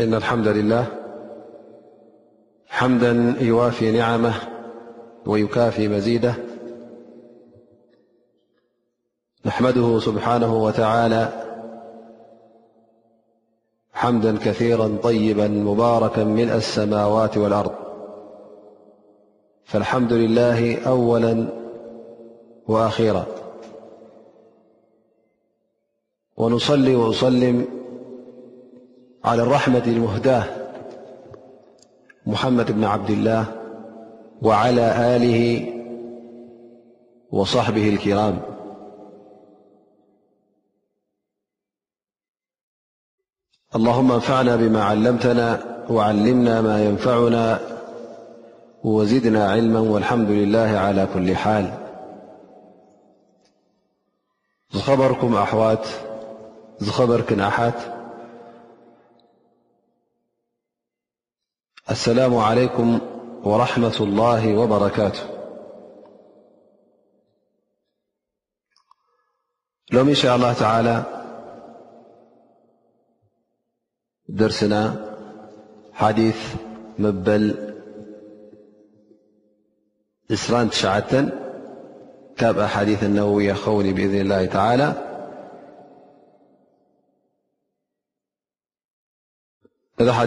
إن الحمد لله حمدا يوافي نعمه ويكافي مزيده نحمده سبحانه وتعالى حمدا كثيرا طيبا مباركا ملء السماوات والأرض فالحمد لله أولا وآخرا ونصلي وأصلم على الرحمة المهداة محمد بن عبد الله وعلى آله وصحبه الكرام اللهم أنفعنا بما علمتنا وعلمنا ما ينفعنا وزدنا علما والحمد لله على كل حال خبركم أوا خرك أا السلام عليكم ورحمة الله وبركاته لهم إن شاء الله تعالى درسنا حديث مبل سرانتشعة تاب أحاديث النبوية خوني بإذن الله تعالى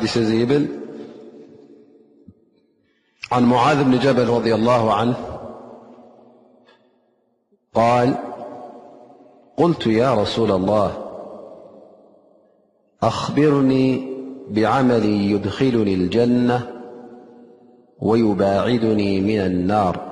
يثل عن معاذ بن جبل - رضي الله عنه - قال قلت يا رسول الله أخبرني بعملي يدخلني الجنة ويباعدني من النار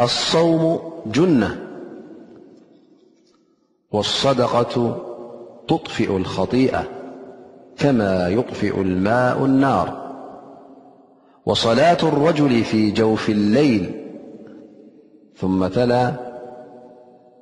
الصوم جنة والصدقة تطفئ الخطيئة كما يطفئ الماء النار وصلاة الرجل في جوف الليل ثم ثلا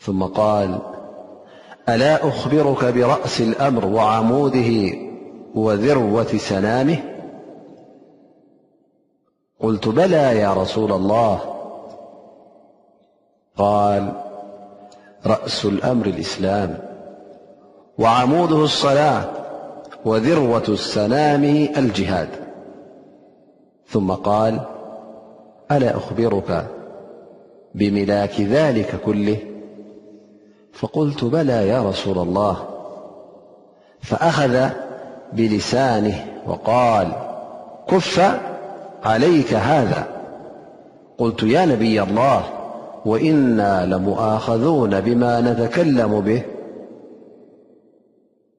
ثم قال ألا أخبرك برأس الأمر وعموده وذروة سنامه قلت بلا يا رسول الله قال رأس الأمر الإسلام وعموده الصلاة وذروة سنامه الجهاد ثم قال ألا أخبرك بملاك ذلك كله فقلت بلا يا رسول الله فأخذ بلسانه وقال كف عليك هذا قلت يا نبي الله وإنا لمآخذون بما نتكلم به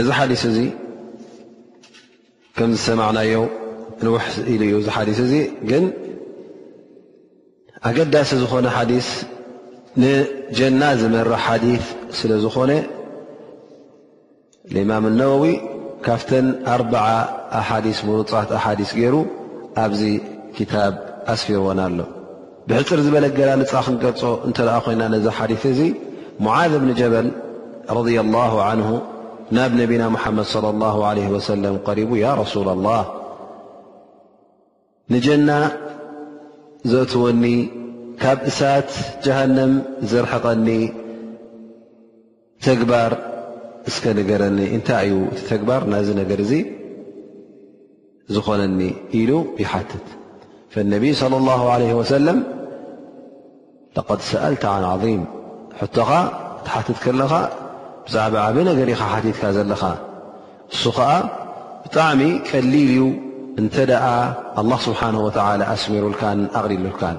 እዚ ሓዲስ እዚ ከም ዝሰማዕናዮ ንውሕ ኢሉ እዩ እዚ ሓዲስ እዚ ግን ኣገዳሲ ዝኾነ ሓዲስ ንጀና ዝመርሕ ሓዲስ ስለ ዝኾነ ንእማም ነወዊ ካብተን ኣርበዓ ኣሓዲስ ምሩፃት ኣሓዲስ ገይሩ ኣብዚ ክታብ ኣስፊርዎና ኣሎ ብሕጽር ዝበለ ኣገላልጻ ክንገልጾ እንተ ኮይና ነዚ ሓዲት እዚ ሙዓዝ ብኒ ጀበል ረድያ ላሁ ዓንሁ ናብ ነቢና ሙሓመድ صለ ላሁ ዓለ ወሰለም ቀሪቡ ያ ረሱላ ላህ ንጀና ዘእትወኒ ካብ እሳት ጀሃንም ዘርሕቐኒ ተግባር እስከ ንገረኒ እንታይ እዩ እቲ ተግባር ናዚ ነገር እዚ ዝኾነኒ ኢሉ ይሓትት ነብይ صለ ላه ለ ወሰለም ለቀድ ሰኣልተ ን ዓظም ሕቶኻ ትሓትት ከለኻ ብዛዕባ ዓበ ነገር ኢኻ ሓቲትካ ዘለኻ እሱ ከዓ ብጣዕሚ ቀሊል እዩ እንተ ደኣ ኣላ ስብሓን ወተላ ኣስሚሩልካን ኣቕሊሉልካን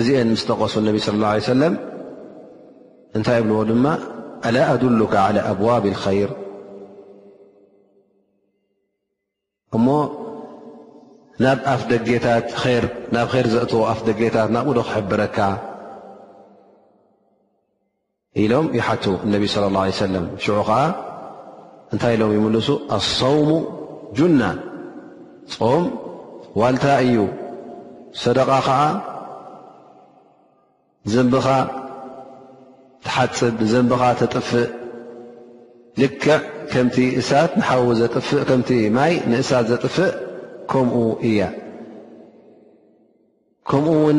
እዚኤን ምስ ጠቐሱ ነቢ ስለ ላ ሰለም እንታይ እብልዎ ድማ ኣላ ኣዱሉካ ዓላ ኣብዋብ ኸይር እሞ ናብ ኣፍ ደጌታት ር ናብ ር ዘእትዎ ኣፍ ደጌታት ናብኡዶ ክሕብረካ ኢሎም ይሓቱ ነቢ صለ ላه ለ ሰለም ሽዑ ኸዓ እንታይ ኢሎም ይምልሱ ኣሰውሙ ጁና ጾም ዋልታ እዩ ሰደቓ ኸዓ ዘንብኻ ትሓፅብ ዘንብኻ ተጥፍእ ልክዕ ከምቲ እሳት ንሓዊ ዘጥፍእ ከምቲ ማይ ንእሳት ዘጥፍእ ከምኡ እያ ከምኡ ውን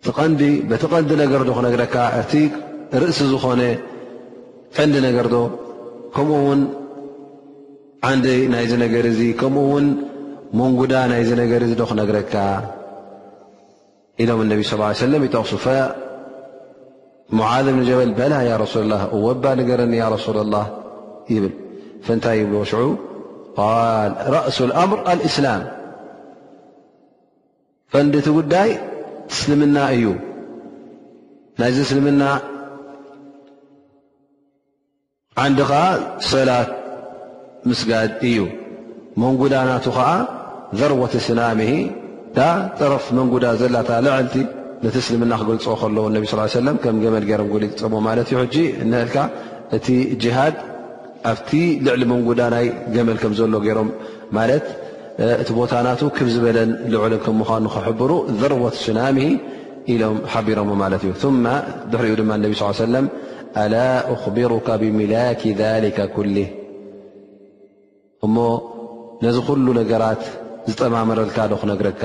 እቲ ቀንዲ በቲ ቀንዲ ነገር ዶ ክነግረካ እቲ ርእሲ ዝኾነ ቀንዲ ነገር ዶ ከምኡ ውን ዓንዲ ናይዚ ነገር እዚ ከምኡ ውን መንጉዳ ናይዚ ነገር እዚ ዶ ክነግረካ ኢሎም ነቢ ስ ሰለም ይጠቕሱ ሙዓዝ ብን ጀበል በላ ያ ረሱላ ላ እወ እባ ንገረኒ ያ ረሱላ ላ ይብል ፈንታይ ይብሉ ሽዑ ቃል ራእሱ ኣምር ኣልእስላም ቀንዲ እቲ ጉዳይ እስልምና እዩ። ናይዚ እስልምና ዓንዲ ኸዓ ሰላት ምስጋድ እዩ። መንጉዳ ናቱ ኸዓ ዘርወት ስናም እታ ጠረፍ መንጉዳ ዘላታ ልዕልቲ ነቲ እስልምና ክገልፆ ከለዉ ነቢ ስ ሰለም ከም ገመል ገይሮም ገሊፀሞ ማለት እዩ። ሕጂ እነሀልካ እቲ ጅሃድ ኣብቲ ልዕሊ መንጉዳናይ ገመል ከም ዘሎ ገይሮም ማለት እቲ ቦታ ናቱ ክብ ዝበለን ልዑልን ከም ምዃኑ ክሕብሩ ዘርወት ሱናሚ ኢሎም ሓቢሮም ማለት እዩ ማ ድሕሪኡ ድማ ነቢ ስ ሰለም ኣላ ኣኽቢሩካ ብሚላኪ ሊካ ኩል እሞ ነዚ ኩሉ ነገራት ዝጠማመረልካ ዶ ክነግረካ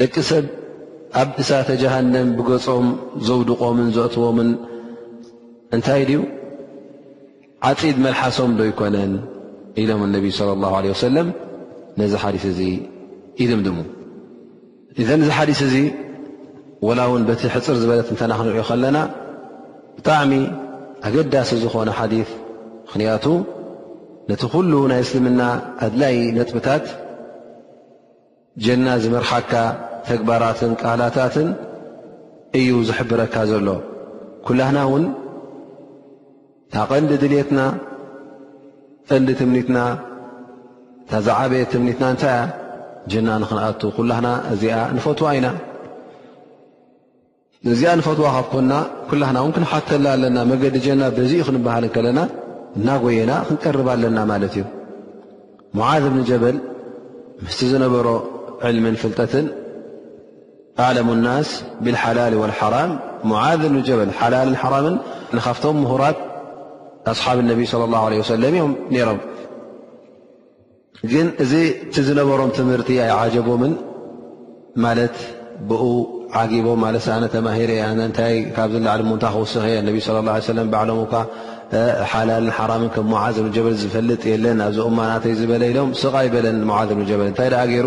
ደቂ ሰብ ኣብ እሳተ ጀሃነም ብገጾም ዘውድቖምን ዘእትዎምን እንታይ ድዩ ዓጺድ መልሓሶም ዶ ኣይኮነን ኢሎም ነቢይ صለ ላه ለ ወሰለም ነዚ ሓዲስ እዚ ይድምድሙ እዘን እዚ ሓዲስ እዚ ወላ እውን በቲ ሕፅር ዝበለት እንተ ክንሪኦ ከለና ብጣዕሚ ኣገዳሲ ዝኾነ ሓዲ ምኽንያቱ ነቲ ኩሉ ናይ እስልምና ኣድላይ ነጥብታት ጀና ዝመርሓካ ተግባራትን ቃላታትን እዩ ዝሕብረካ ዘሎ ኩላህና ውን ታቐንዲ ድልትና ቀንዲ ትምኒትና ታዝዓበየ ትምኒትና እንታይ እያ ጀና ንክንኣቱ ኩላና እዚኣ ንፈትዋ ኢና ነዚኣ ንፈትዋ ካብ ኮና ኩላህና እውን ክንሓተላ ኣለና መገዲ ጀና በዚ ዩ ክንበሃል ከለና እናጎየና ክንቀርብ ኣለና ማለት እዩ ሙዓዝ እብኒ ጀበል ምስቲ ዝነበሮ ዕልምን ፍልጠትን ኣለም ናስ ብልሓላል ወልሓራም ሙዓዝ እብኒ ጀበል ሓላልን ሓራምን ንካፍቶም ምሁራት ኣስሓብ ነቢ ለ ላ ለ ወሰለም እዮም ነይሮም ግን እዚ እቲ ዝነበሮም ትምህርቲ ኣይዓጀቦምን ማለት ብኡ ዓጊቦም ማለት ኣነ ተማሂረ ኣነእንታይ ካብዚ ላዕሊ ሞንታይ ክውስኽ እየ ነቢ ስለ ላ ሰለም ባዕሎም እኳ ሓላልን ሓራምን ከም ሙዓዝ ብን ጀበል ዝፈልጥ የለን ኣብዚ እማ ናተይ ዝበለ ኢሎም ስቓይ በለን ሙዓዝ ብን ጀበል እንታይ ደኣ ገይሩ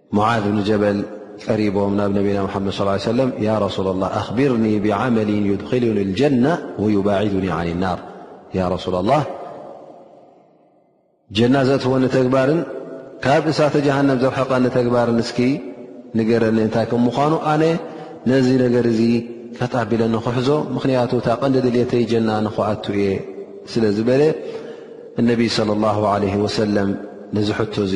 ሙዓዝ ብኒ ጀበል ቀሪቦም ናብ ነቢና ሓመድ ስ ሰለ ያ ረሱላ ላ ኣኽብርኒ ብዓመል ዩድክልኒ ልጀና ወዩባዒዱኒ ዓን ናር ያ ረሱላ ላ ጀና ዘእትወኒ ተግባርን ካብ እሳተ ጀሃንም ዘርሐቐኒ ተግባርን እስኪ ንገረኒ እንታይ ከም ምኳኑ ኣነ ነዚ ነገር እዚ ከጣቢለ ንክሕዞ ምኽንያቱ እታ ቀንዲ ድልየተይ ጀና ንክኣቱ እየ ስለ ዝበለ እነቢይ ለ ላ ለ ወሰለም ነዚ ሕቶ እዚ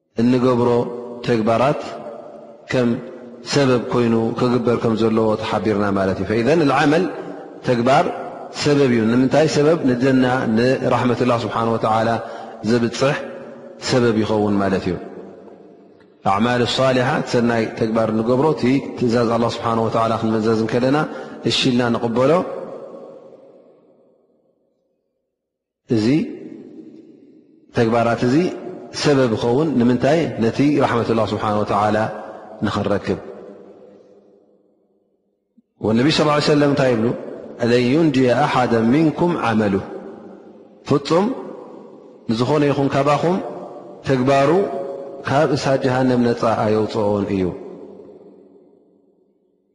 እንገብሮ ተግባራት ከም ሰበብ ኮይኑ ክግበር ከም ዘለዎ ተሓቢርና ማለት እዩ ፈኢዘ ዓመል ተግባር ሰበብ እዩ ንምንታይ ሰበብ ንጀና ንራሕመት ላ ስብሓን ወተላ ዘብፅሕ ሰበብ ይኸውን ማለት እዩ ኣማል ሳሊሓ ሰናይ ተግባር ንገብሮ እቲ ትእዛዝ ኣ ስብሓ ወ ክንመዘዝ ከለና እሽልና ንቕበሎ እዚ ተግባራት እዚ ሰበብ ይኸውን ንምንታይ ነቲ ራሕመት ላ ስብሓን ወተላ ንኽንረክብ ነቢ ስ ሰለም እንታይ ይብሉ ለን ዩንድያ ኣሓደ ምንኩም ዓመሉ ፍፁም ንዝኾነ ይኹን ካባኹም ተግባሩ ካብ እሳ ጀሃንም ነፃ ኣየውፅኦን እዩ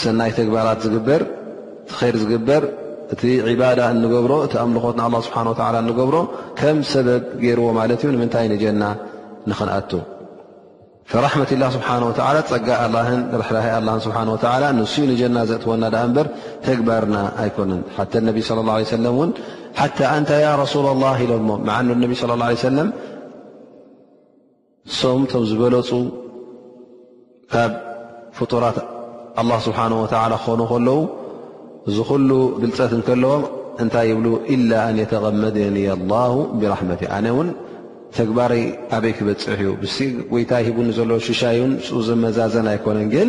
ሰናይ ተግባራት ዝግበር እቲ ኸይር ዝግበር እቲ ዒባዳ እንገብሮ እቲ ኣምልኾት ንኣላ ስብሓን ወተዓላ እንገብሮ ከም ሰበብ ገይርዎ ማለት እዩ ንምንታይ ንጀና ንኽንኣቱ ፈራሕመት ላ ስብሓን ወተዓላ ፀጋ ኣላህን ርሕራሀ ኣላን ስብሓን ወተዓላ ንስኡ ንጀና ዘእትወና ድኣ እምበር ተግባርና ኣይኮነን ሓተ ነቢ ስለ ላ ሰለም እውን ሓታ ኣንታ ያ ረሱላ ላ ኢሎሞ መዓኑ ነቢ ስለ ላ ሰለም ንሶም እቶም ዝበለፁ ካብ ፍጡራት ኣላ ስብሓን ወተላ ክኾኑ ከለዉ እዚ ኩሉ ብልፀት እንከለዎም እንታይ ይብሉ ኢላ ኣን የተቐመደኒ ኣላሁ ብራሕመቲ ኣነ እውን ተግባርይ ኣበይ ክበፅሕ እዩ ብስ ጎይታ ሂቡኒ ዘሎ ሽሻይን ፁ ዘመዛዘን ኣይኮነን ግን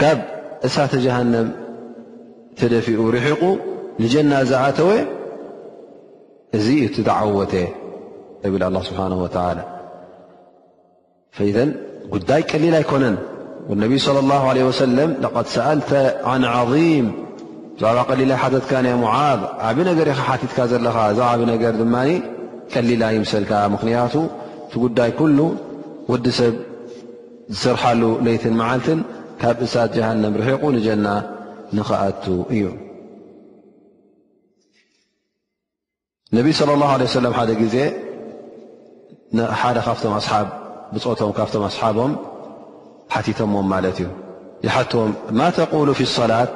ካብ እሳተ ጀሃነም ተደፊኡ ርሒቑ ንጀና ዝኣተወ እዚ እዩ እቲ ዝዓወተ እብል ኣላ ስብሓን ወተላ ፈዘን ጉዳይ ቀሊል ኣይኮነን ነቢይ صለ ላ ለ ወሰለም ለቐድ ሰኣልተ ዓን ዓظም ብዛዕባ ቀሊል ኣይሓተትካ ን ሙዓዝ ዓብ ነገር ኢኻ ሓቲትካ ዘለኻ እዛ ዓብ ነገር ድማ ቀሊል ኣይምሰልካ ምኽንያቱ እቲ ጉዳይ ኩሉ ወዲ ሰብ ዝሰርሓሉ ለይትን መዓልትን ካብ እሳት ጀሃንም ርሒቑ ንጀና ንኽኣቱ እዩ ነቢይ صለ ላه ለ ሰለም ሓደ ግዜ ሓደ ካብቶም ኣሓብ ብፆቶም ካብቶም ኣስሓቦም ሓቲቶምዎም ማለት እዩ ይሓትዎም ማ ተቁሉ ፊ ሰላት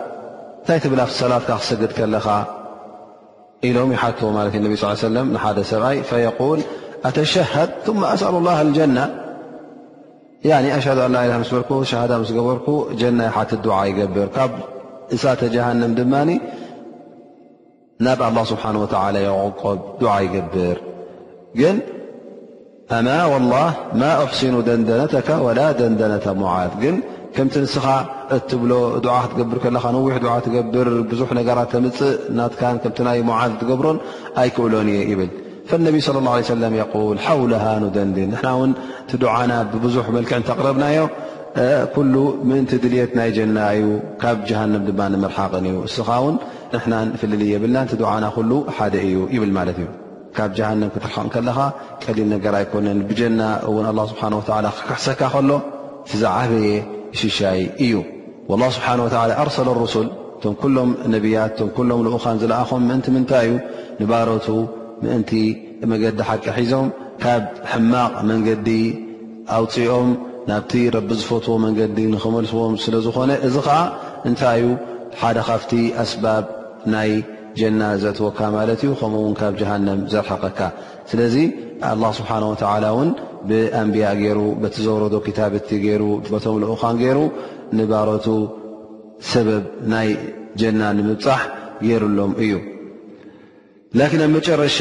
እንታይ ትብላ ሰላትካ ክሰግድ ከለኻ إلم يحت اب صل ل لي وسلم سي فيقول أتشهد ثم أسأل الله الجنة أشهد ألإله س شهدة مسرك جنة يت دع يقبر ست جهنم دن نب الله سبحانه وتعلى يققب دع يقبر ኣና ወላህ ማ ኡሕሲኑ ደንደነተከ ወላ ደንደነተ ሙዓዝ ግን ከምቲ ንስኻ እትብሎ ዱዓ ክትገብር ከለኻ ነዊሕ ዱዓ ትገብር ብዙሕ ነገራት ተምፅእ ናትካን ከምቲ ናይ ሙዓዝ ትገብሮን ኣይክእሎን እየ ይብል ፈነቢ ስለ ላ ሰለም የቁል ሓውለሃ ኑደንድን ንሕና እውን እቲ ዱዓና ብብዙሕ መልክዕ እንተቕረብናዮ ኩሉ ምእንቲ ድልት ናይ ጀና እዩ ካብ ጀሃንም ድማ ንምርሓቕን እዩ እስኻ ውን ንሕናን ፍልልይ የብልና እቲ ዱዓና ኩሉ ሓደ እዩ ይብል ማለት እዩ ካብ ጀሃነም ክትርሕቕ ከለኻ ቀሊል ነገር ኣይኮነን። ብጀና እውን ኣላ ስብሓን ወተላ ክክሕሰካ ከሎ እቲ ዝዓበየ ሽሻይ እዩ። ላ ስብሓን ወተላ ኣርሰለ ሩሱል እቶም ኩሎም ነቢያት እቶም ኩሎም ልኡኻን ዝለኣኾም ምእንቲ ምንታይ እዩ ንባሮቱ ምእንቲ መገዲ ሓቂ ሒዞም ካብ ሕማቕ መንገዲ ኣውፅኦም ናብቲ ረቢ ዝፈትዎ መንገዲ ንኽመልስዎም ስለ ዝኾነ እዚ ከዓ እንታይ እዩ ሓደ ካብቲ ኣስባብ ናይ ጀና ዘትወካ ማለት እዩ ከምኡ ውን ካብ ጀሃንም ዘርሕቀካ ስለዚ ኣላ ስብሓን ወተላ እውን ብኣንብያ ገይሩ በቲ ዘውረዶ ክታብቲ ገይሩ በቶም ልኡኻን ገይሩ ንባረቱ ሰበብ ናይ ጀና ንምብፃሕ ገይሩሎም እዩ ላኪን ኣብ መጨረሻ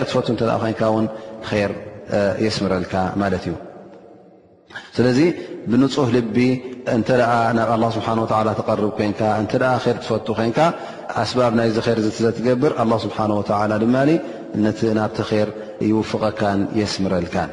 ር ትፈቱ እተ ኮንካ ውን ር የስምረልካ ማለት እዩ ስለዚ ብንፁህ ልቢ እንተ ናብ ኣላ ስብሓን ወላ ተቐርብ ኮንካ እንተ ር ትፈቱ ኮንካ ኣስባብ ናይዚ ር እ ዘትገብር ኣላ ስብሓን ወላ ድማ ነቲ ናብቲ ር ይውፍቐካን የስምረልካን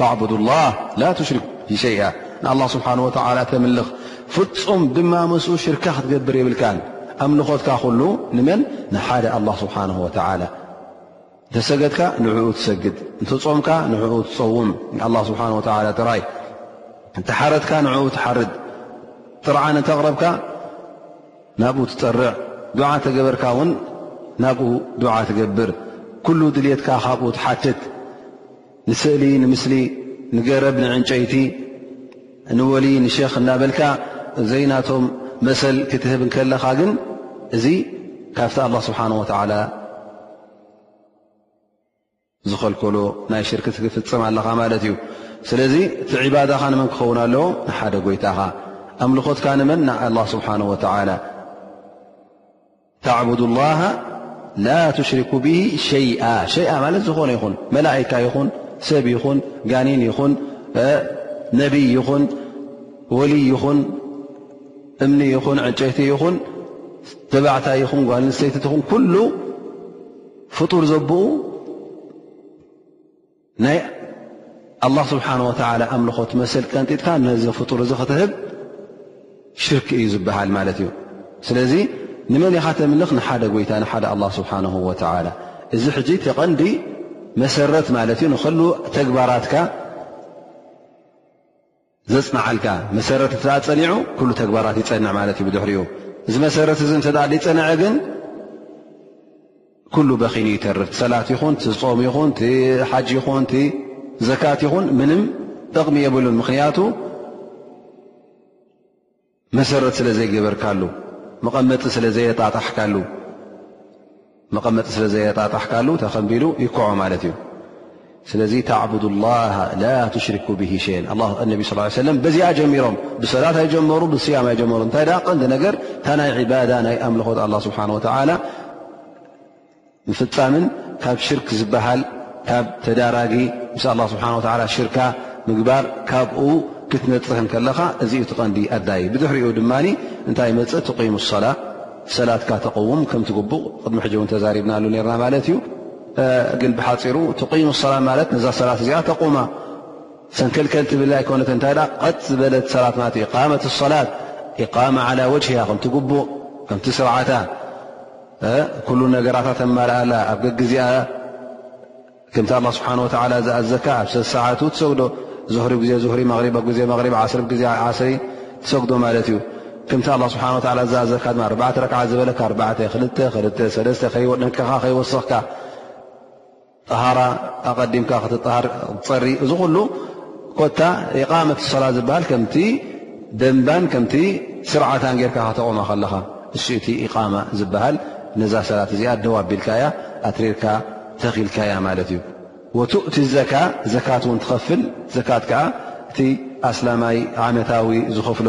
ተዕቡዱ ላህ ላ ትሽሪክ ብሂ ሸይኣ ንኣላ ስብሓን ወተዓላ ተምልኽ ፍፁም ድማ ምስኡ ሽርካ ክትገብር የብልካን ኣምልኾትካ ኩሉ ንመን ንሓደ ኣላ ስብሓን ወተዓላ እንተሰገድካ ንዕኡ ትሰግድ እንተፆምካ ንኡ ትፀውም ንኣላ ስብሓ ወላ ጥራይ እንተሓረድካ ንኡ ትሓርድ ጥርዓን እንተቕረብካ ናብኡ ትጠርዕ ዱዓ እንተገበርካ እውን ናብኡ ዱዓ ትገብር ኩሉ ድልትካ ካብኡ ትሓትት ንስእሊ ንምስሊ ንገረብ ንዕንጨይቲ ንወልይ ንሸኽ እናበልካ ዘይናቶም መሰል ክትህብ እንከለኻ ግን እዚ ካብቲ ኣላ ስብሓን ወተዓላ ዝኸልከሎ ናይ ሽርክ ትፍፅም ኣለኻ ማለት እዩ ስለዚ እቲ ዕባዳኻ ንመን ክኸውን ኣለዎ ንሓደ ጎይታኻ ኣምልኾትካ ንመን ንኣላ ስብሓን ወተዓላ ተዕቡዱ ላሃ ላ ትሽርኩ ብሂ ሸይኣ ሸይኣ ማለት ዝኾነ ይኹን መላእካ ይኹን ሰብ ይኹን ጋኒን ይኹን ነቢይ ይኹን ወልይ ይኹን እምኒ ይኹን ዕንጨይቲ ይኹን ተባዕታ ይኹን ጓልንሰይቲ ትኹን ኩሉ ፍጡር ዘብኡ ናይ ኣላህ ስብሓን ወተዓላ ኣምልኾት መሰል ቀንጢጥካ ነዚ ፍጡር እዚ ክትህብ ሽርክ እዩ ዝበሃል ማለት እዩ ስለዚ ንመን ኢኻ ተምልኽ ንሓደ ጎይታ ንሓደ ኣላ ስብሓን ወተዓላ እዚ ሕጂ ተቐንዲ መሰረት ማለት እዩ ንኸሉ ተግባራትካ ዘጽንዓልካ መሰረት እንተ ጸኒዑ ኩሉ ተግባራት ይጸንዕ ማለት እዩ ብድሕሪኡ እዚ መሰረት እዚ እንተ ሊጸንዐ ግን ኩሉ በኺኑ ይተርፍ ሰላት ይኹን ጾም ይኹን ሓጅ ይኹን ዘካት ይኹን ምንም ጥቕሚ የብሉን ምኽንያቱ መሰረት ስለ ዘይገበርካሉ፣ መቐመጢ ስለ ዘየጣጣሕካሉ፣ መቐመጢ ስለ ዘየጣጣሕካሉ ተኸምቢሉ ይክዖ ማለት እዩ። ስለዚ ተዕቡዱ ላሃ ላ ትሽርኩ ብሂ ሸን ነቢ ስ ሰለም በዚኣ ጀሚሮም ብሰላት ኣይጀመሩ ብስያም ኣይጀመሩ እንታይ ደ ቀንዲ ነገር እታ ናይ ዕባዳ ናይ ኣምልኾት ኣላ ስብሓን ወተዓላ ምፍፃምን ካብ ሽርክ ዝበሃል ካብ ተዳራጊ ምስ ኣላ ስብሓን ወላ ሽርካ ምግባር ካብኡ ክትነፅህ እንከለኻ እዚዩ ትቐንዲ ኣዳይ ብድሕሪኡ ድማ እንታይ መፅእ ትቂሙ ሰላ ሰላትካ ተቕውም ከም ትግቡእ ቅድሚ ሕጂ እውን ተዛሪብናሉ ነርና ማለት እዩ ግን ብሓፂሩ ትቂሙ ሰላ ማለት ነዛ ሰላት እዚኣ ተቑማ ሰንከልከል ትብል ኣይኮነት እንታይ ደ ቐጥ ዝበለት ሰላት ማለት እዩ ኢቃመት ሰላት ኢቃማ ዓላ ወጅሂያ ከም ትግቡእ ከምቲ ስርዓታ ኩሉ ነገራታ ተማልኣላ ኣብ ገግዜኣ ከምቲ ኣላ ስብሓን ወተዓላ ዝኣዘካ ኣብ ሰሰዓቱ ትሰግዶ ዙህሪ ግዜ ዙህሪ መቕሪብ ኣብ ግዜ መቕሪብ ዓስሪ ግዜ ዓስሪ ትሰግዶ ማለት እዩ ከምቲ ኣላ ስብሓን ወተዓላ ዝኣዘካ ድማ ኣርባዕተ ረክዓ ዝበለካ ኣርባዕተ ክልተ ክልተ ሰለስተ ከይወድንከኻ ከይወሰኽካ ጠሃራ ኣቐዲምካ ክትጠሃር ትፀሪ እዚ ኩሉ ኮታ ኢቓመት ሰላት ዝበሃል ከምቲ ደንባን ከምቲ ስርዓታን ጌርካ ከተቑማ ከለኻ እሱ እቲ ኢቓማ ዝበሃል ነዛ ሰላት እዚኣ ደው ኣቢልካያ ኣትሪርካ ተኺልካያ ማለት እዩ ወቱእቲ ዘካ ዘካት እውን ትኸፍል ዘካት ከዓ እቲ ኣስላማይ ዓመታዊ ዝኸፍሎ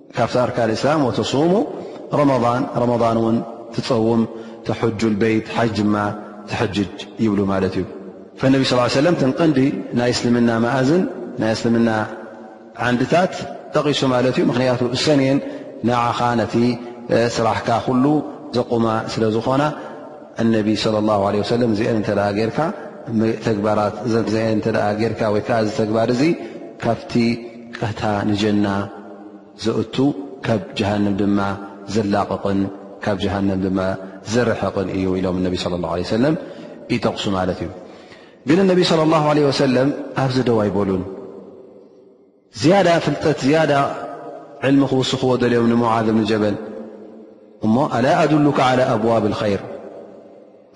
ካብቲ ኣርካን እስላም ወተሱሙ ረመን ረመን እውን ትፀውም ተሕጁ ልበይት ሓጅ ድማ ትሕጅጅ ይብሉ ማለት እዩ ፈነቢ ስ ሰለም ተን ቀንዲ ናይ እስልምና መእዝን ናይ እስልምና ዓንድታት ጠቒሱ ማለት እዩ ምክንያቱ እሰንየን ንዓኻ ነቲ ስራሕካ ኩሉ ዘቑማ ስለ ዝኾና እነቢ ለ ላ ለ ወሰለም እዚአን እንተ ጌርካ ተግባራት እዘን እተ ጌርካ ወይከዓ እዚ ተግባር እዚ ካብቲ ቀታ ንጀና ዘእቱ ካብ ጀሃንም ድማ ዘላቕቕን ካብ ጀሃንም ድማ ዘርሕቕን እዩ ኢሎም ነቢ ለ ላ ሰለም ይጠቕሱ ማለት እዩ ግን ነቢ ለ ላ ለ ወሰለም ኣብዚ ደው ኣይበሉን ዝያዳ ፍልጠት ዝያዳ ዕልሚ ክውስኽዎ ደልዮም ንሙዓዝ እብኒ ጀበል እሞ ኣላ ኣድሉካ ዓላ ኣብዋብ ልከይር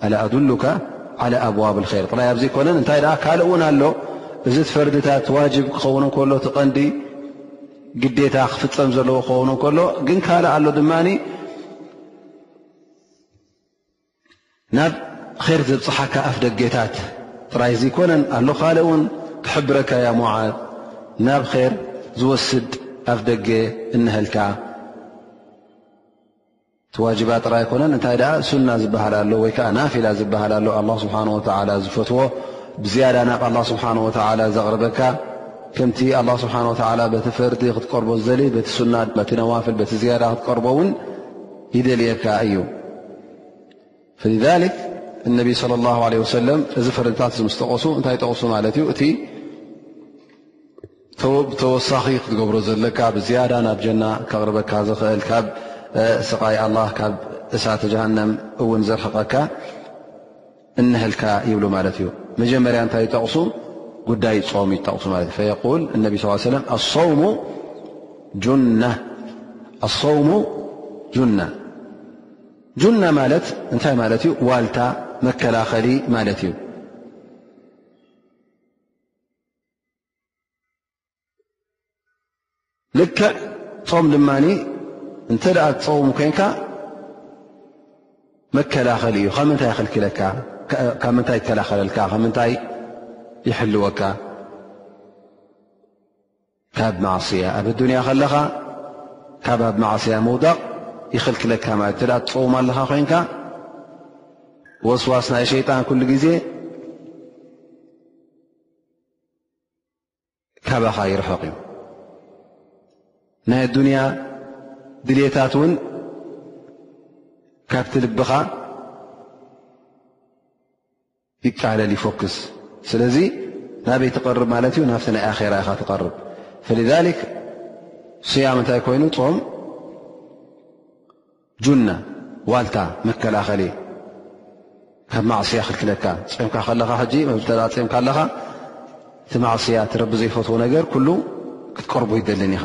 ኣላ ኣዱሉካ ዓላ ኣብዋብ ልከይር ጥራይ ኣብ ዘይኮነን እንታይ ደኣ ካልእ እውን ኣሎ እዚ ፈርድታት ዋጅብ ክኸውን እንከሎ እቲ ቐንዲ ግዴታ ክፍፀም ዘለዎ ክኸውን እንከሎ ግን ካልእ ኣሎ ድማ ናብ ኼር ዘብፅሓካ ኣፍ ደጌታት ጥራይ ዘይኮነን ኣሎ ካልእ እውን ክሕብረካ ያ ሞዓድ ናብ ኼር ዝወስድ ኣፍ ደገ እንሀልካ እቲ ዋጅባት ጥራይ ኣይኮነን እንታይ ደኣ ሱና ዝበሃል ኣሎ ወይ ከዓ ናፊላ ዝበሃል ኣሎ ኣላ ስብሓን ወተዓላ ዝፈትዎ ብዝያዳ ናብ ኣላ ስብሓን ወተዓላ ዘቕርበካ ከምቲ ኣላ ስብሓን ወተዓላ በቲ ፈርዲ ክትቀርቦ ዝደሊ በቲ ሱና በቲ ነዋፍል በቲ ዝያዳ ክትቀርቦ እውን ይደልየካ እዩ ፈሊዛሊክ እነቢ ስለ ላ ለ ወሰለም እዚ ፈረድታት እዚ ምስ ጠቐሱ እንታይ ጠቕሱ ማለት እዩ እቲ ብተወሳኺ ክትገብሮ ዘለካ ብዝያዳ ናብ ጀና ከቕርበካ ዝኽእል ካብ ስቓይ ኣላ ካብ እሳተ ጀሃንም እውን ዘርሕቐካ እንሀልካ ይብሉ ማለት እዩ መጀመርያ እንታይ ጠቕሱ ጉዳይ ፆም ይጠቕሱ ማለት እዩ ፈየል እነቢ ስ ሰለ ኣሰውሙ ጁና ጁና ማለት እንታይ ማለት እዩ? ዋልታ መከላኸሊ ማለት እዩ። ልክዕ ፆም ድማ እንተ ትፀውም ኮንካ መከላኸሊ እዩ ካብ ምንታይ ይኽልክለካ ካብ ምንታይ ይከላኸለልካ ካብ ምንታይ ይሕልወካ ካብ ማዕስያ ኣብ ኣዱንያ ከለኻ ካብ ኣብ ማዕስያ ምውዳቕ ይኽልክለካ ማለት እተ ትፀውም ኣለኻ ኮይንካ ወስዋስ ናይ ሸይጣን ኩሉ ግዜ ካባኻ ይርሕቕ እዩ ናይ ኣዱንያ ድልታት እውን ካብቲ ልብኻ ይቃለል ይፎክስ ስለዚ ናበይ ትቐርብ ማለት እዩ ናብቲ ናይ ኣራ ኢኻ ትቐርብ ፈሊዛሊክ ስያም እንታይ ኮይኑ ጾም ጁና ዋልታ መከላኸሊ ካብ ማዕስያ ክልክለካ ጾምካ ከለኻ ሕጂ መብተላ ጾምካ ኣለኻ እቲ ማዕስያ ትረቢ ዘይፈትዎ ነገር ኩሉ ክትቀርቡ ይደልን ኢኻ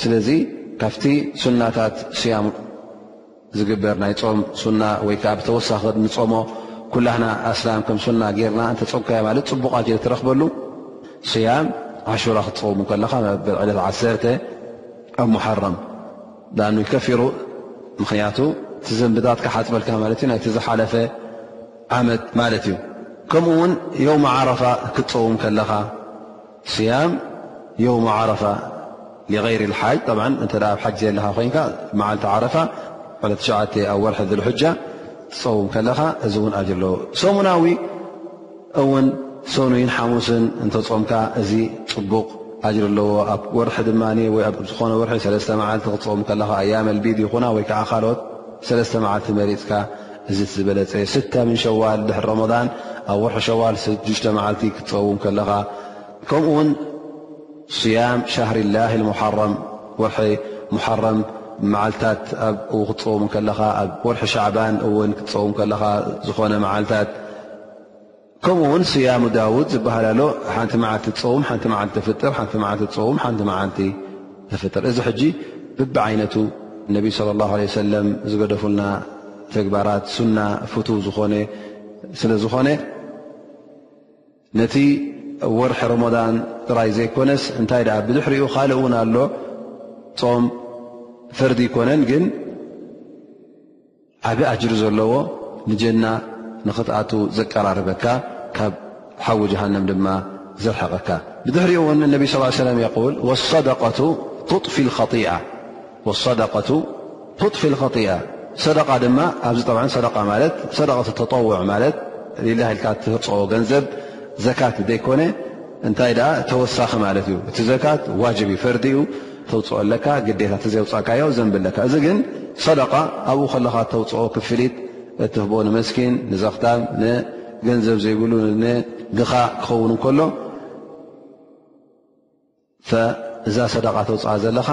ስለዚ ካብቲ ሱናታት ስያም ዝግበር ናይ ጾም ሱና ወይ ከዓ ብተወሳኺ ንጾሞ ኩላህና ኣስላም ከም ሱና ጌርና እንተፀምካዮ ማለት ፅቡቕ ኣጅር ትረኽበሉ ስያም ዓሹራ ክትፀውሙ ከለኻ መበል ዕለት ዓሰርተ ኣብ ሙሓረም ዳኣኑ ይከፊሩ ምኽንያቱ እቲ ዘንብታት ካሓፅበልካ ማለት እዩ ናይቲ ዝሓለፈ ዓመት ማለት እዩ ከምኡ እውን የውማ ዓረፋ ክትፀውም ከለኻ ስያም ዮውም ዓረፋ ሊغይር ልሓጅ ብ እተ ኣብ ሓጅ ዘለኻ ኮይንካ መዓልቲ ዓረፋ ዕ ትሸ ኣብ ወርሒ ዝልሕጃ ትፀውም ከለኻ እዚ እውን ኣጅ ኣለዎ ሰሙናዊ እውን ሰኑይን ሓሙስን እንተፆምካ እዚ ፅቡቕ ኣጅር ኣለዎ ኣብ ወርሒ ድማ ወይ ኣብ ዝኾነ ወርሒ ሰለስተ መዓልቲ ክትፀውም ከለኻ ኣያመልቢድ ይኹና ወይ ከዓ ካልኦት ሰለስተ መዓልቲ መሪፅካ እዚት ዝበለፀ ስተ ምን ሸዋል ድሕሪ ረመዳን ኣብ ወርሒ ሸዋል ሽዱሽተ መዓልቲ ክትፀውም ከለኻ ከምኡ ውን ስያም ሻህሪ ላሂ ሙሓረም ወርሒ ሙሓረም መዓልትታት ኣብኡ ክትፀውም ከለኻ ኣብ ወርሒ ሻዕባን እውን ክትፀውም ከለኻ ዝኾነ መዓልትታት ከምኡ ውን ስያሙ ዳውድ ዝበሃል ኣሎ ሓንቲ መዓልቲ ትፀውም ሓንቲ መዓልቲ ተፍጥር ሓንቲ መዓልቲ ትፀውም ሓንቲ መዓልቲ ተፍጥር እዚ ሕጂ ብቢዓይነቱ ነቢ ስለ ላ ለ ሰለም ዝገደፉና ተግባራት ሱና ፍቱ ዝኾነ ስለ ዝኾነ ነቲ ወርሒ ረሞዳን ጥራይ ዘይኮነስ እንታይ ደኣ ብድሕሪኡ ካልእ እውን ኣሎ ፆም ፈርዲ ይኮነን ግን ዓቢ ኣጅሪ ዘለዎ ንጀና ንኽትኣቱ ዘቀራርበካ ካብ ሓዊ ጀሃንም ድማ ዘርሕቐካ ብድሕሪኡ ውን ነቢ ስ ሰለ የል ወሰደቀቱ ትጥፊ ኸጢኣ ሰደቃ ድማ ኣብዚ ብ ሰደቃ ማለት ሰደቀት ተጠውዕ ማለት ሊላ ኢልካ ትህርፀኦ ገንዘብ ዘካት ዘይኮነ እንታይ ደኣ ተወሳኺ ማለት እዩ እቲ ዘካት ዋጅብ እዩ ፈርዲ እዩ ተውፅኦ ኣለካ ግዴታ ተዘውፃእካዮ ዘንቢ ኣለካ እዚ ግን ሰደቃ ኣብኡ ከለኻ ተውፅኦ ክፍሊት እትህቦ ንመስኪን ንዘኽታም ንገንዘብ ዘይብሉ ንድኻ ክኸውን እንከሎ እዛ ሰደቃ ተውፅኣ ዘለኻ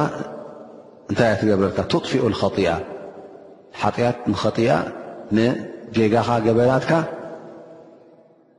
እንታይ እያ ትገብረልካ ትጥፊኡ ኸጢኣ ሓጢኣት ንኸጢኣ ንጌጋኻ ገበናትካ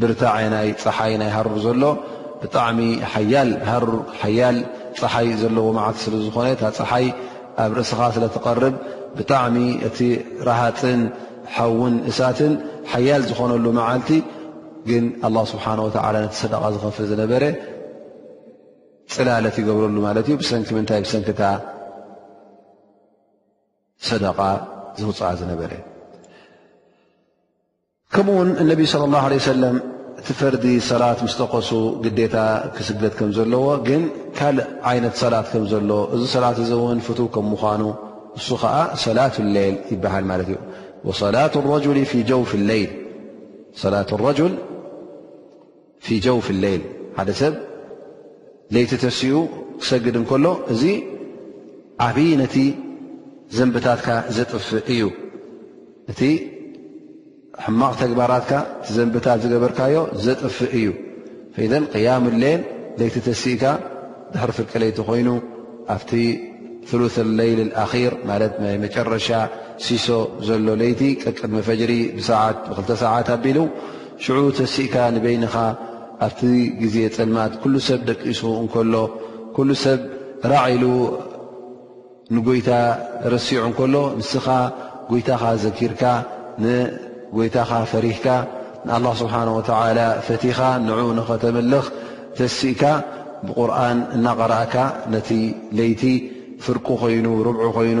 ብርታዐ ናይ ፀሓይ ናይ ሃሩር ዘሎ ብጣዕሚ ሓያል ሃሩር ሓያል ፀሓይ ዘለዎ መዓልቲ ስለ ዝኾነ እታ ፀሓይ ኣብ ርእስኻ ስለ ትቐርብ ብጣዕሚ እቲ ረሃፅን ሓውን እሳትን ሓያል ዝኾነሉ መዓልቲ ግን ኣላ ስብሓን ወተላ ነቲ ሰደቃ ዝኸፍል ዝነበረ ፅላለት ይገብረሉ ማለት እዩ ብሰንኪ ምንታይ ብሰንኪታ ሰደቃ ዘውፅኣ ዝነበረ ከምኡ ውን እነቢ صለ ላه ለ ሰለም እቲ ፈርዲ ሰላት ምስ ጠቀሱ ግዴታ ክስገድ ከም ዘለዎ ግን ካልእ ዓይነት ሰላት ከም ዘሎ እዚ ሰላት እዚ እውን ፍት ከም ምኳኑ እሱ ከዓ ሰላት ሌል ይበሃል ማለት እዩ ወሰላት ረጅል ፊ ጀውፍ ለይል ሰላት ረጅል ፊ ጀውፊ ለይል ሓደ ሰብ ለይቲ ተሲኡ ክሰግድ እንከሎ እዚ ዓብዪ ነቲ ዘንብታትካ ዘጥፍእ እዩ እቲ ሕማቕ ተግባራትካ እቲ ዘንብታት ዝገበርካዮ ዘጥፍእ እዩ ኢዘ ቅያም ሌል ለይቲ ተሲእካ ድሕሪ ፍርቂ ለይቲ ኮይኑ ኣብቲ ሉ ለይል ኣኪር ማለት ናይ መጨረሻ ሲሶ ዘሎ ለይቲ ቀቅድሚ ፈጅሪ ብሰዓት ብክልተ ሰዓት ኣቢሉ ሽዑ ተሲእካ ንበይንኻ ኣብቲ ግዜ ጸልማት ኩሉ ሰብ ደቂሱ እንከሎ፣ ኩሉ ሰብ ራዕ ኢሉ ንጐይታ ረሲዑ እንከሎ፣ ንስኻ ጐይታኻ ዘኪርካ፣ ንጐይታኻ ፈሪህካ፣ ንኣላህ ስብሓን ወተዓላ ፈቲኻ ንዑ ንኸተምልኽ ተሲእካ ብቁርኣን እናቐራእካ ነቲ ለይቲ ፍርቁ ኮይኑ ርብዑ ኮይኑ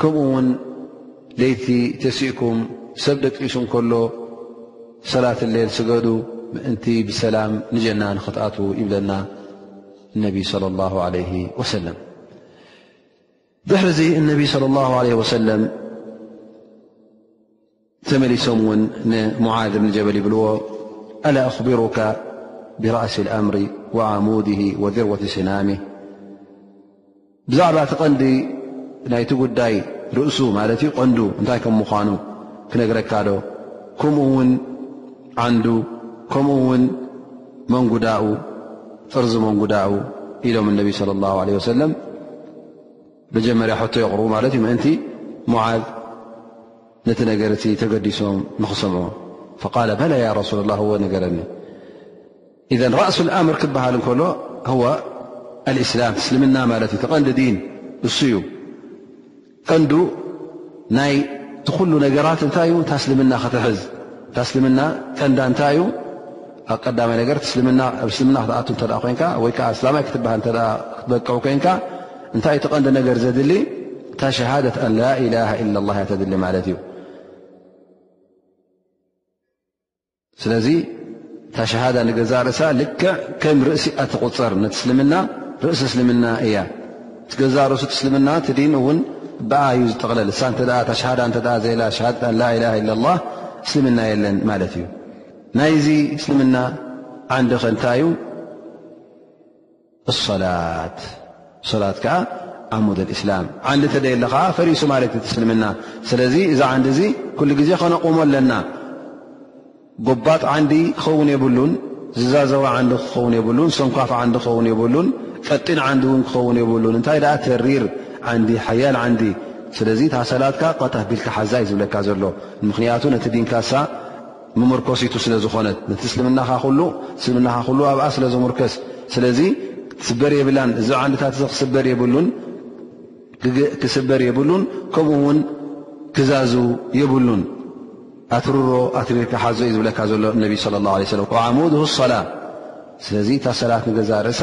ከምኡ ውን ለይቲ ተሲእኩም ሰብ ደቂሱ እንከሎ ሰላት ሌል ስገዱ ምእንቲ ብሰላም ንጀና ንክትኣትዉ ይብለና ነቢ صለ ላሁ ለ ወሰለም ድሕርዚ እነቢ ለ ላሁ ለ ወሰለም ተመሊሶም ውን ንሙዓዝ እብኒ ጀበል ይብልዎ ኣላ ኣኽቢሩካ ብራእሲ ኣምሪ ወዓሙድ ወድርወት ስናሚ ብዛዕባ እቲ ቐንዲ ናይቲ ጉዳይ ርእሱ ማለት እዩ ቐንዱ እንታይ ከም ምዃኑ ክነግረካ ዶ ከምኡ ውን ዓንዱ ከምኡ ውን መንጉዳኡ ጥርዚ መንጉዳኡ ኢሎም ነቢ ለ ላ ለ ወሰለም መጀመርያ ሕቶ የቕርቡ ማለት እዩ ምእንቲ ሙዓዝ ነቲ ነገር እቲ ተገዲሶም ንኽሰምዑ ፈቃለ በላ ያ ረሱላ ላ ወ ነገረኒ እዘ ራእሱ ኣምር ክበሃል እንከሎ ወ ኣልእስላም እስልምና ማለት እዩ ተቐንዲ ዲን እሱ እዩ ቀንዱ ናይ እቲ ኩሉ ነገራት እንታይ እዩ እታ እስልምና ክትሕዝ እታ እስልምና ቀንዳ እንታይ እዩ ኣብ ቀዳማይ ነገር እስልምና ኣብ እስልምና ክትኣቱ እተ ኮንካ ወይ ከዓ እስላማይ ክትበሃል እተ ክትበቅዑ ኮንካ እንታይ እቲ ቀንዲ ነገር ዘድሊ እታ ሸሃደት ኣን ላኢላሃ ኢላ ላ እያ ተድሊ ማለት እዩ ስለዚ እታ ሸሃዳ ንገዛ ርእሳ ልክዕ ከም ርእሲ ኣትቁፅር ነት እስልምና ርእሲ እስልምና እያ እቲ ገዛ ርእሱ እስልምና ትዲን እውን ብኣ እዩ ዝጠቕለል እሳ እተ ሸሃዳ እተ ዘላ ሸሃደት ኣን ላኢላሃ ኢላ ላ እስልምና የለን ማለት እዩ ናይዚ እስልምና ዓንዲ ከ እንታይ እዩ? ሶላት ሶላት ከዓ ዓሙድ እስላም ዓንዲ ተደየለ ከዓ ፈሪሱ ማለት ዩ እስልምና ስለዚ እዚ ዓንዲ እዚ ኩሉ ግዜ ከነቑሞ ኣለና ጎባጥ ዓንዲ ክኸውን የብሉን ዝዛዘወ ዓንዲ ክኸውን የብሉን ሰንኳፍ ዓንዲ ክኸውን የብሉን ቀጢን ዓንዲ እውን ክኸውን የብሉን እንታይ ደኣ ተሪር ዓንዲ ሓያል ዓንዲ ስለዚ ታሰላትካ ቀጠፍ ቢልካ ሓዛይ ዝብለካ ዘሎ ምኽንያቱ ነቲ ዲንካሳ መመርኮሲቱ ስለ ዝኾነት ነቲ እስልምናኻ ኩሉ እስልምናኻ ኩሉ ኣብኣ ስለ ዝሙርከስ ስለዚ ክትስበር የብላን እዚ ዓንድታት እዚ ክስበር የብሉን ክስበር የብሉን ከምኡ ውን ክዛዙ የብሉን ኣትርሮ ኣትሪርካ ሓዞ እዩ ዝብለካ ዘሎ ነቢ صለ ه ለ ዓሙድ ሰላ ስለዚ እታ ሰላት ንገዛ ርእሳ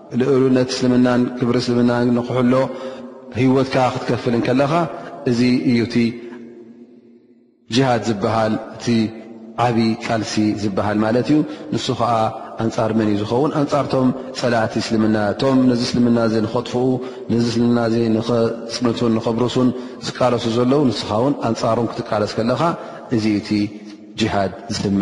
ልእሉነት እስልምናን ክብሪ እስልምናን ንክሕሎ ህይወትካ ክትከፍል እንከለኻ እዚ እዩ እቲ ጅሃድ ዝበሃል እቲ ዓብዪ ቃልሲ ዝበሃል ማለት እዩ። ንሱ ከዓ ኣንፃር መን እዩ ዝኸውን? ኣንፃርቶም ፀላእቲ እስልምና እቶም ነዚ እስልምና እዚ ንኸጥፍኡ ነዚ እስልምና እዚ ንኸፅንቱን ንኸብርሱን ዝቃለሱ ዘለዉ ንስኻ እውን ኣንፃሮም ክትቃለስ ከለኻ እዚ እቲ ጅሃድ ዝስመ።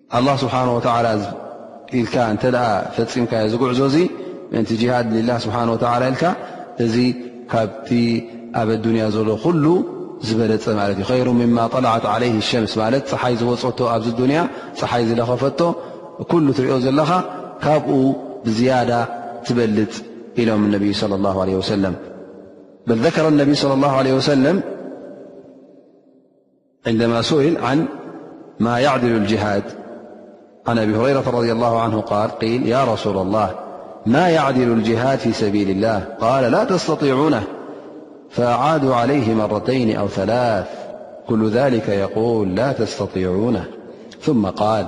ኣላህ ስብሓን ወተዓላ ኢልካ እንተ ፈፂምካዮ ዝጉዕዞ እዚ ምእንቲ ጅሃድ ሊላ ስብሓን ወተላ ኢልካ እዚ ካብቲ ኣብ ኣዱንያ ዘሎ ኩሉ ዝበለፀ ማለት እዩ ከይሩ ምማ ጠላዓት ዓለይ ሸምስ ማለት ፀሓይ ዝወፀቶ ኣብዚ ዱንያ ፀሓይ ዝለኸፈቶ ኩሉ ትሪኦ ዘለኻ ካብኡ ብዝያዳ ትበልፅ ኢሎም ነቢይ ለ ላ ለ ወሰለም በል ዘከረ ነቢይ ለ ላ ለ ወሰለም نمسل ن ما يعل الجهد عن برير رض الله نه الارسول الله ما يعل الجهاد في سبيل اللهاللا تستطيعونه فأعادوا عليه مرتين أو ثلاث كل ذلك يقول لا تستطيعونه ثم قال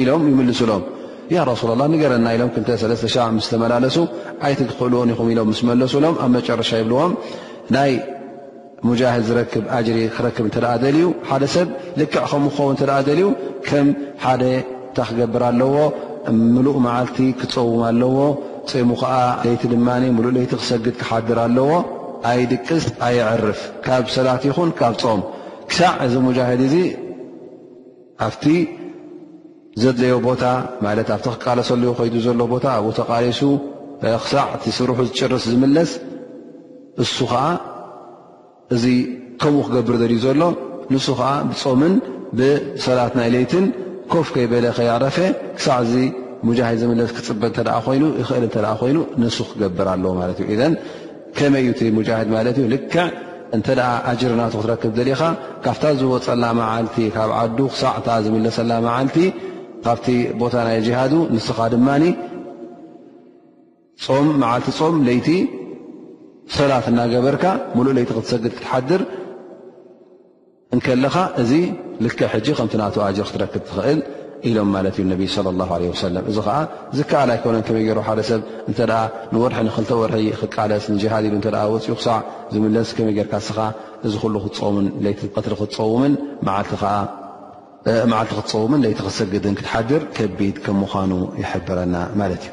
ኢሎም ይምልሱሎም ያ ረሱላ ላ ንገረና ኢሎም ክልተ ሰለስተ ሻዕ ምስ ተመላለሱ ኣይትትኽእልዎን ኢኹም ኢሎም ምስ መለሱሎም ኣብ መጨረሻ ይብልዎም ናይ ሙጃህድ ዝረክብ ኣጅሪ ክረክብ እንተ ደልዩ ሓደ ሰብ ልክዕ ከምኡ ክኸውን እንተ ደልዩ ከም ሓደ እንታ ክገብር ኣለዎ ምሉእ መዓልቲ ክፀውም ኣለዎ ፀሙ ከዓ ለይቲ ድማ ምሉእ ለይቲ ክሰግድ ክሓድር ኣለዎ ኣይድቅስ ኣየዕርፍ ካብ ሰላት ይኹን ካብ ፆም ክሳዕ እዚ ሙጃህድ እዚ ኣብቲ ዘድለዮ ቦታ ማለት ኣብቲ ክቃለሰሉ ከይዱ ዘሎ ቦታ ኣብኡ ተቓሊሱ ክሳዕ እቲ ስርሑ ዝጭርስ ዝምለስ እሱ ከዓ እዚ ከምኡ ክገብር ዘልዩ ዘሎ ንሱ ከዓ ብፆምን ብሰላት ናይ ለይትን ኮፍ ከይበለ ከይዕረፈ ክሳዕ እዚ ሙጃሂድ ዝምለስ ክፅበ እተ ኮይኑ ይኽእል እተ ኮይኑ ንሱ ክገብር ኣለዎ ማለት እዩ ከመይ እዩ እቲ ሙጃሂድ ማለት እዩ ልክዕ እንተ ኣጅር ናቱ ክትረክብ ደሊኻ ካብታ ዝወፀላ መዓልቲ ካብ ዓዱ ክሳዕታ ዝምለሰላ መዓልቲ ካብቲ ቦታ ናይ ጅሃዱ ንስኻ ድማ ም መዓልቲ ፆም ለይቲ ሰላት እናገበርካ ሙሉእ ለይቲ ክትሰግድ ክትሓድር እንከለኻ እዚ ልክዕ ሕጂ ከምቲ ናቱ ኣጅር ክትረክብ ትኽእል ኢሎም ማለት እዩ ነቢ ለ ላ ለ ወሰለም እዚ ከዓ ዝከኣል ኣይኮነን ከመይ ገይሩ ሓደ ሰብ እንተ ንወርሒ ንክልተ ወርሒ ክቃለስ ንጅሃድ ኢሉ እተ ወፅኡ ክሳዕ ዝምለስ ከመይ ጌርካ ስኻ እዚ ኩሉ ክትፀውምን ለይቲ ቀትሪ ክትፀውምን መዓልቲ ክትፀውምን ለይቲ ክትሰግድን ክትሓድር ከቢድ ከም ምዃኑ ይሕብረና ማለት እዩ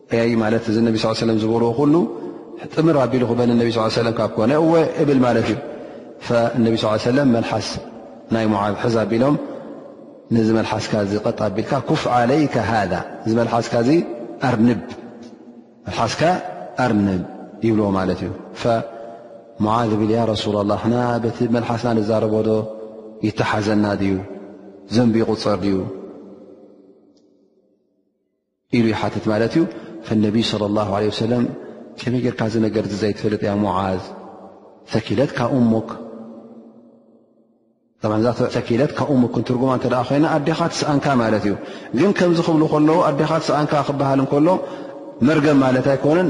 እይ ማለት እዚ ነቢ ስ ሰለም ዝበልዎ ኩሉ ጥምር ኣቢሉ ክበል ነቢ ስ ሰለ ካብ ኮነ እወ እብል ማለት እዩ ነቢ ስ ሰለ መልሓስ ናይ ሞዓዝ ሕዝ ኣቢሎም ነዚ መልሓስካ እዚ ቐጥ ኣቢልካ ኩፍ ዓለይከ ሃذ እዚ መልሓስካ እዚ ኣርንብ መልሓስካ ኣርንብ ይብልዎ ማለት እዩ ሞዓዝ ብል ያ ረሱላ ላ ሕና በቲ መልሓስና ንዛረቦዶ ይተሓዘና ድዩ ዘንቢ ይቁፅር ድዩ ኢሉ ይሓትት ማለት እዩ ፈነቢይ صለ ላه ለ ሰለም ከመይ ጌርካ ዚ ነገር ዚ ዘይትፈልጥ እያ ሙዓዝ ተኪለት ካ ኡሙክ ተኪለት ካ ኡሙክ ክንትርጉማ እተ ኮይና ኣዴኻ ትስኣንካ ማለት እዩ ግን ከምዚ ክብሉ ከለዉ ኣዴኻ ትስኣንካ ክበሃል እንከሎ መርገም ማለት ኣይኮነን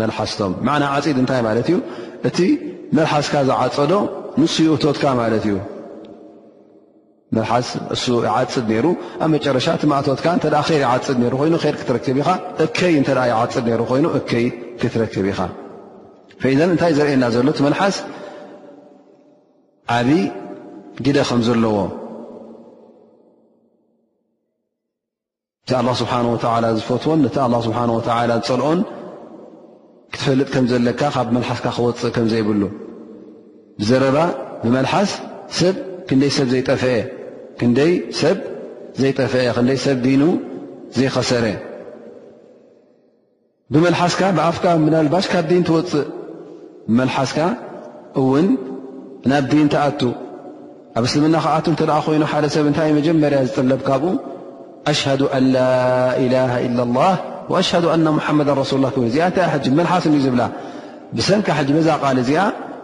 መልሓስቶም ማዕና ዓፂድ እንታይ ማለት እዩ እቲ መልሓስካ ዝዓፀዶ ንሱ ይእቶትካ ማለት እዩ መልሓስ እሱ ይዓፅድ ነይሩ ኣብ መጨረሻ እቲ ማእቶትካ እተ ር ይዓፅድ ነሩ ኮይኑ ር ክትረክብ ኢኻ እከይ እተ ይዓፅድ ነሩ ኮይኑ እከይ ክትረክብ ኢኻ ፈዘ እንታይ ዘርእየና ዘሎ እቲ መልሓስ ዓብዪ ግደ ከም ዘለዎ እቲ ኣላ ስብሓን ወተዓላ ዝፈትዎን ነቲ ኣላ ስብሓን ወተዓላ ዝፀልኦን ክትፈልጥ ከም ዘለካ ካብ መልሓስካ ክወፅእ ከም ዘይብሉ ብዘረባ ብመልሓስ ሰብ ክንደይ ሰብ ዘይጠፍአ ክንደይ ሰብ ዘይጠፍአ ክንደይ ሰብ ዲኑ ዘይኸሰረ ብመልሓስካ ብኣፍካ ምናልባሽ ካብ ዲን ትወፅእ ብመልሓስካ እውን ናብ ዲን ትኣቱ ኣብ እስልምና ክኣቱ እተ ኮይኑ ሓደ ሰብ እንታይ መጀመርያ ዝጥለብ ካብኡ ኣሽሃዱ ኣን ላ ኢላሃ ኢላ ላህ ኣሽሃዱ ኣና ሙሓመዳ ረሱሉላ ክብል እዚኣ እንታይ ሕጂ መልሓስ ዩ ዝብላ ብሰንካ ሕጂ በዛ ቃል እዚኣ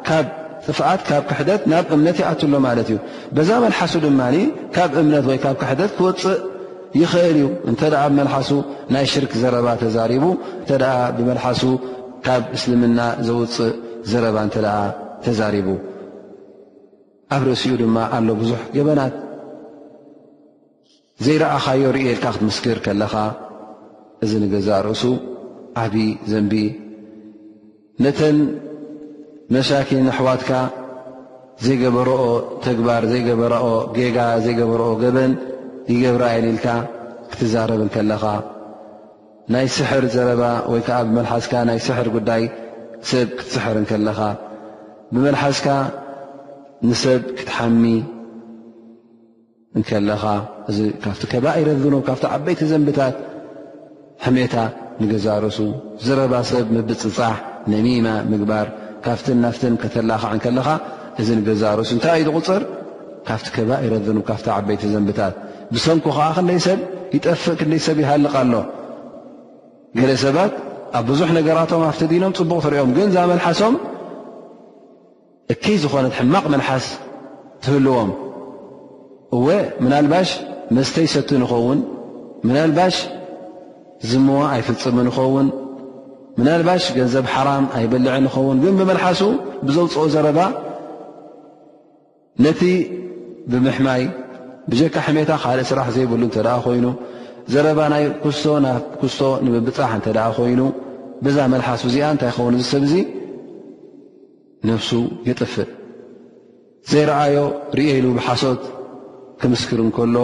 ካብ ጥፍኣት ካብ ክሕደት ናብ እምነት ይኣትሎ ማለት እዩ በዛ መልሓሱ ድማ ካብ እምነት ወይ ካብ ክሕደት ክወፅእ ይኽእል እዩ እንተ ብመልሓሱ ናይ ሽርክ ዘረባ ተዛሪቡ እተ ብመልሓሱ ካብ እስልምና ዘውፅእ ዘረባ እተ ተዛሪቡ ኣብ ርእሲኡ ድማ ኣሎ ብዙሕ ገበናት ዘይረኣኻዮ ርእየልካ ክትምስክር ከለኻ እዚ ንገዛእ ርእሱ ዓብዪ ዘንቢ ነተን መሳኪን ኣሕዋትካ ዘይገበረኦ ተግባር ዘይገበራኦ ጌጋ ዘይገበረኦ ገበን ይገብራ እየን ኢልካ ክትዛረብ እንከለኻ ናይ ስሕር ዘረባ ወይ ከዓ ብመልሓስካ ናይ ስሕር ጉዳይ ሰብ ክትስሕር እንከለኻ ብመልሓስካ ንሰብ ክትሓሚ እንከለኻ እዚ ካብቲ ከባኢረ ዝኖ ካብቲ ዓበይቲ ዘንብታት ሕሜታ ንገዛርሱ ዝረባ ሰብ ምብፅፃሕ ነሚማ ምግባር ካብትን ናፍትን ከተላኽዕ እንከለኻ እዚ ንገዛርሱ እንታይ እዩ ዝቁፅር ካብቲ ከባኢረ ዝኖ ካብቲ ዓበይቲ ዘንብታት ብሰንኩ ከዓ ክንደይ ሰብ ይጠፍእ ክንደይ ሰብ ይሃልቕ ኣሎ ገለ ሰባት ኣብ ብዙሕ ነገራቶም ኣብቲ ዲኖም ፅቡቕ ትሪኦም ግን ዛመልሓሶም እክይ ዝኾነት ሕማቕ መልሓስ ትህልዎም እወ ምናልባሽ መስተ ይሰቲ ንኸውን ምናልባሽ ዝምዋ ኣይፍፅም ንኸውን ምናልባሽ ገንዘብ ሓራም ኣይበልዐ ንኸውን ግን ብመልሓሱ ብዘውፅኦ ዘረባ ነቲ ብምሕማይ ብጀካ ሕሜታ ካልእ ስራሕ ዘይብሉ እተ ኮይኑ ዘረባ ናይ ክስቶ ና ክስቶ ንምብፃሕ እተ ኮይኑ ብዛ መልሓሱ እዚኣ እንታይ ይኸውን እዚ ሰብ እዚ ነፍሱ የጥፍእ ዘይረኣዮ ርኤ ኢሉ ብሓሶት ክምስክር እንከሎ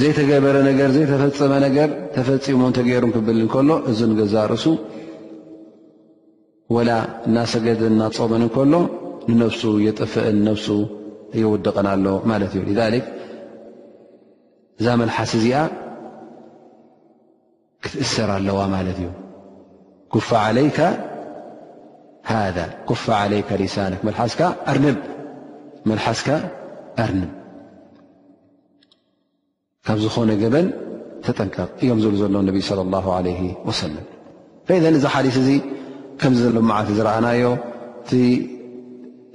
ዘይተገበረ ነገር ዘይተፈፀመ ነገር ተፈፂሞ እንተገይሩ ክብል እንከሎ እዚ ንገዛ ርእሱ ወላ እናሰገድን እናፆመን እንከሎ ንነፍሱ የጥፍእን ነፍሱ የውድቕን ኣሎ ማለት እዩ እዛ መልሓስ እዚኣ ክትእሰር ኣለዋ ማለት እዩ ኩፍ ዓለይካ ሃذ ኩፍ ዓለይካ ሊሳን መልሓስካ ኣርንብ መልሓስካ ኣርንብ ካብ ዝኾነ ገበን ተጠንቀቕ እዮም ዝብሉ ዘሎ ነቢ صለ ላه ለ ወሰለም ፈኢዘን እዚ ሓዲስ እዚ ከምዚ ዘሎ መዓት ዝረኣናዮ እቲ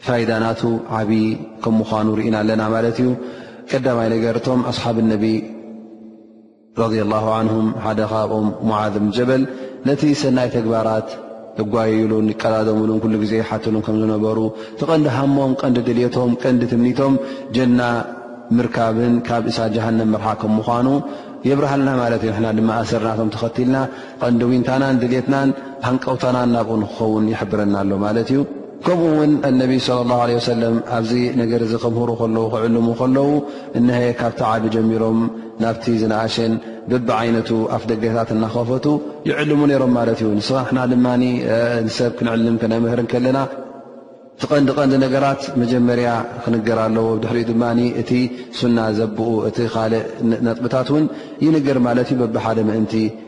ፋይዳ ናቱ ዓብዪ ከም ምዃኑ ርኢና ኣለና ማለት እዩ ቀዳማይ ነገር እቶም ኣስሓብ ነቢ ረድያ ላሁ ዓንሁም ሓደ ካብኦም ሙዓዝ ብን ጀበል ነቲ ሰናይ ተግባራት እጓይይሉን ይቀዳደምሉን ኩሉ ግዜ ይሓትሉን ከም ዝነበሩ እቲ ቀንዲ ሃሞም ቀንዲ ድልቶም ቀንዲ ትምኒቶም ጀና ምርካብን ካብ እሳ ጀሃንም ምርሓቅ ከም ምዃኑ የብርሃልና ማለት እዩ ንሕና ድማ ኣሰርናቶም ተኸትልና ቐንዲ ዊንታናን ድልትናን ሃንቀውታናን ናብኡ ንክኸውን ይሕብረና ኣሎ ማለት እዩ ከምኡ ውን ነቢ صለ ላه ለ ሰለም ኣብዚ ነገር እዚ ከምህሩ ከለዉ ክዕልሙ ከለዉ እነሀ ካብ ተዓቢ ጀሚሮም ናብቲ ዝነኣሸን ብቢ ዓይነቱ ኣፍ ደገታት እናኸፈቱ ይዕልሙ ነይሮም ማለት እዩ ንስራሕና ድማ ንሰብ ክንዕልም ክነምህር ከለና ትቐንዲ ቐንዲ ነገራት መጀመርያ ክንገር ኣለዎ ድሕሪ ድማ እቲ ሱና ዘብኡ እቲ ካልእ ነጥብታት እውን ይንገር ማለት እዩ በብሓደ ምእንቲ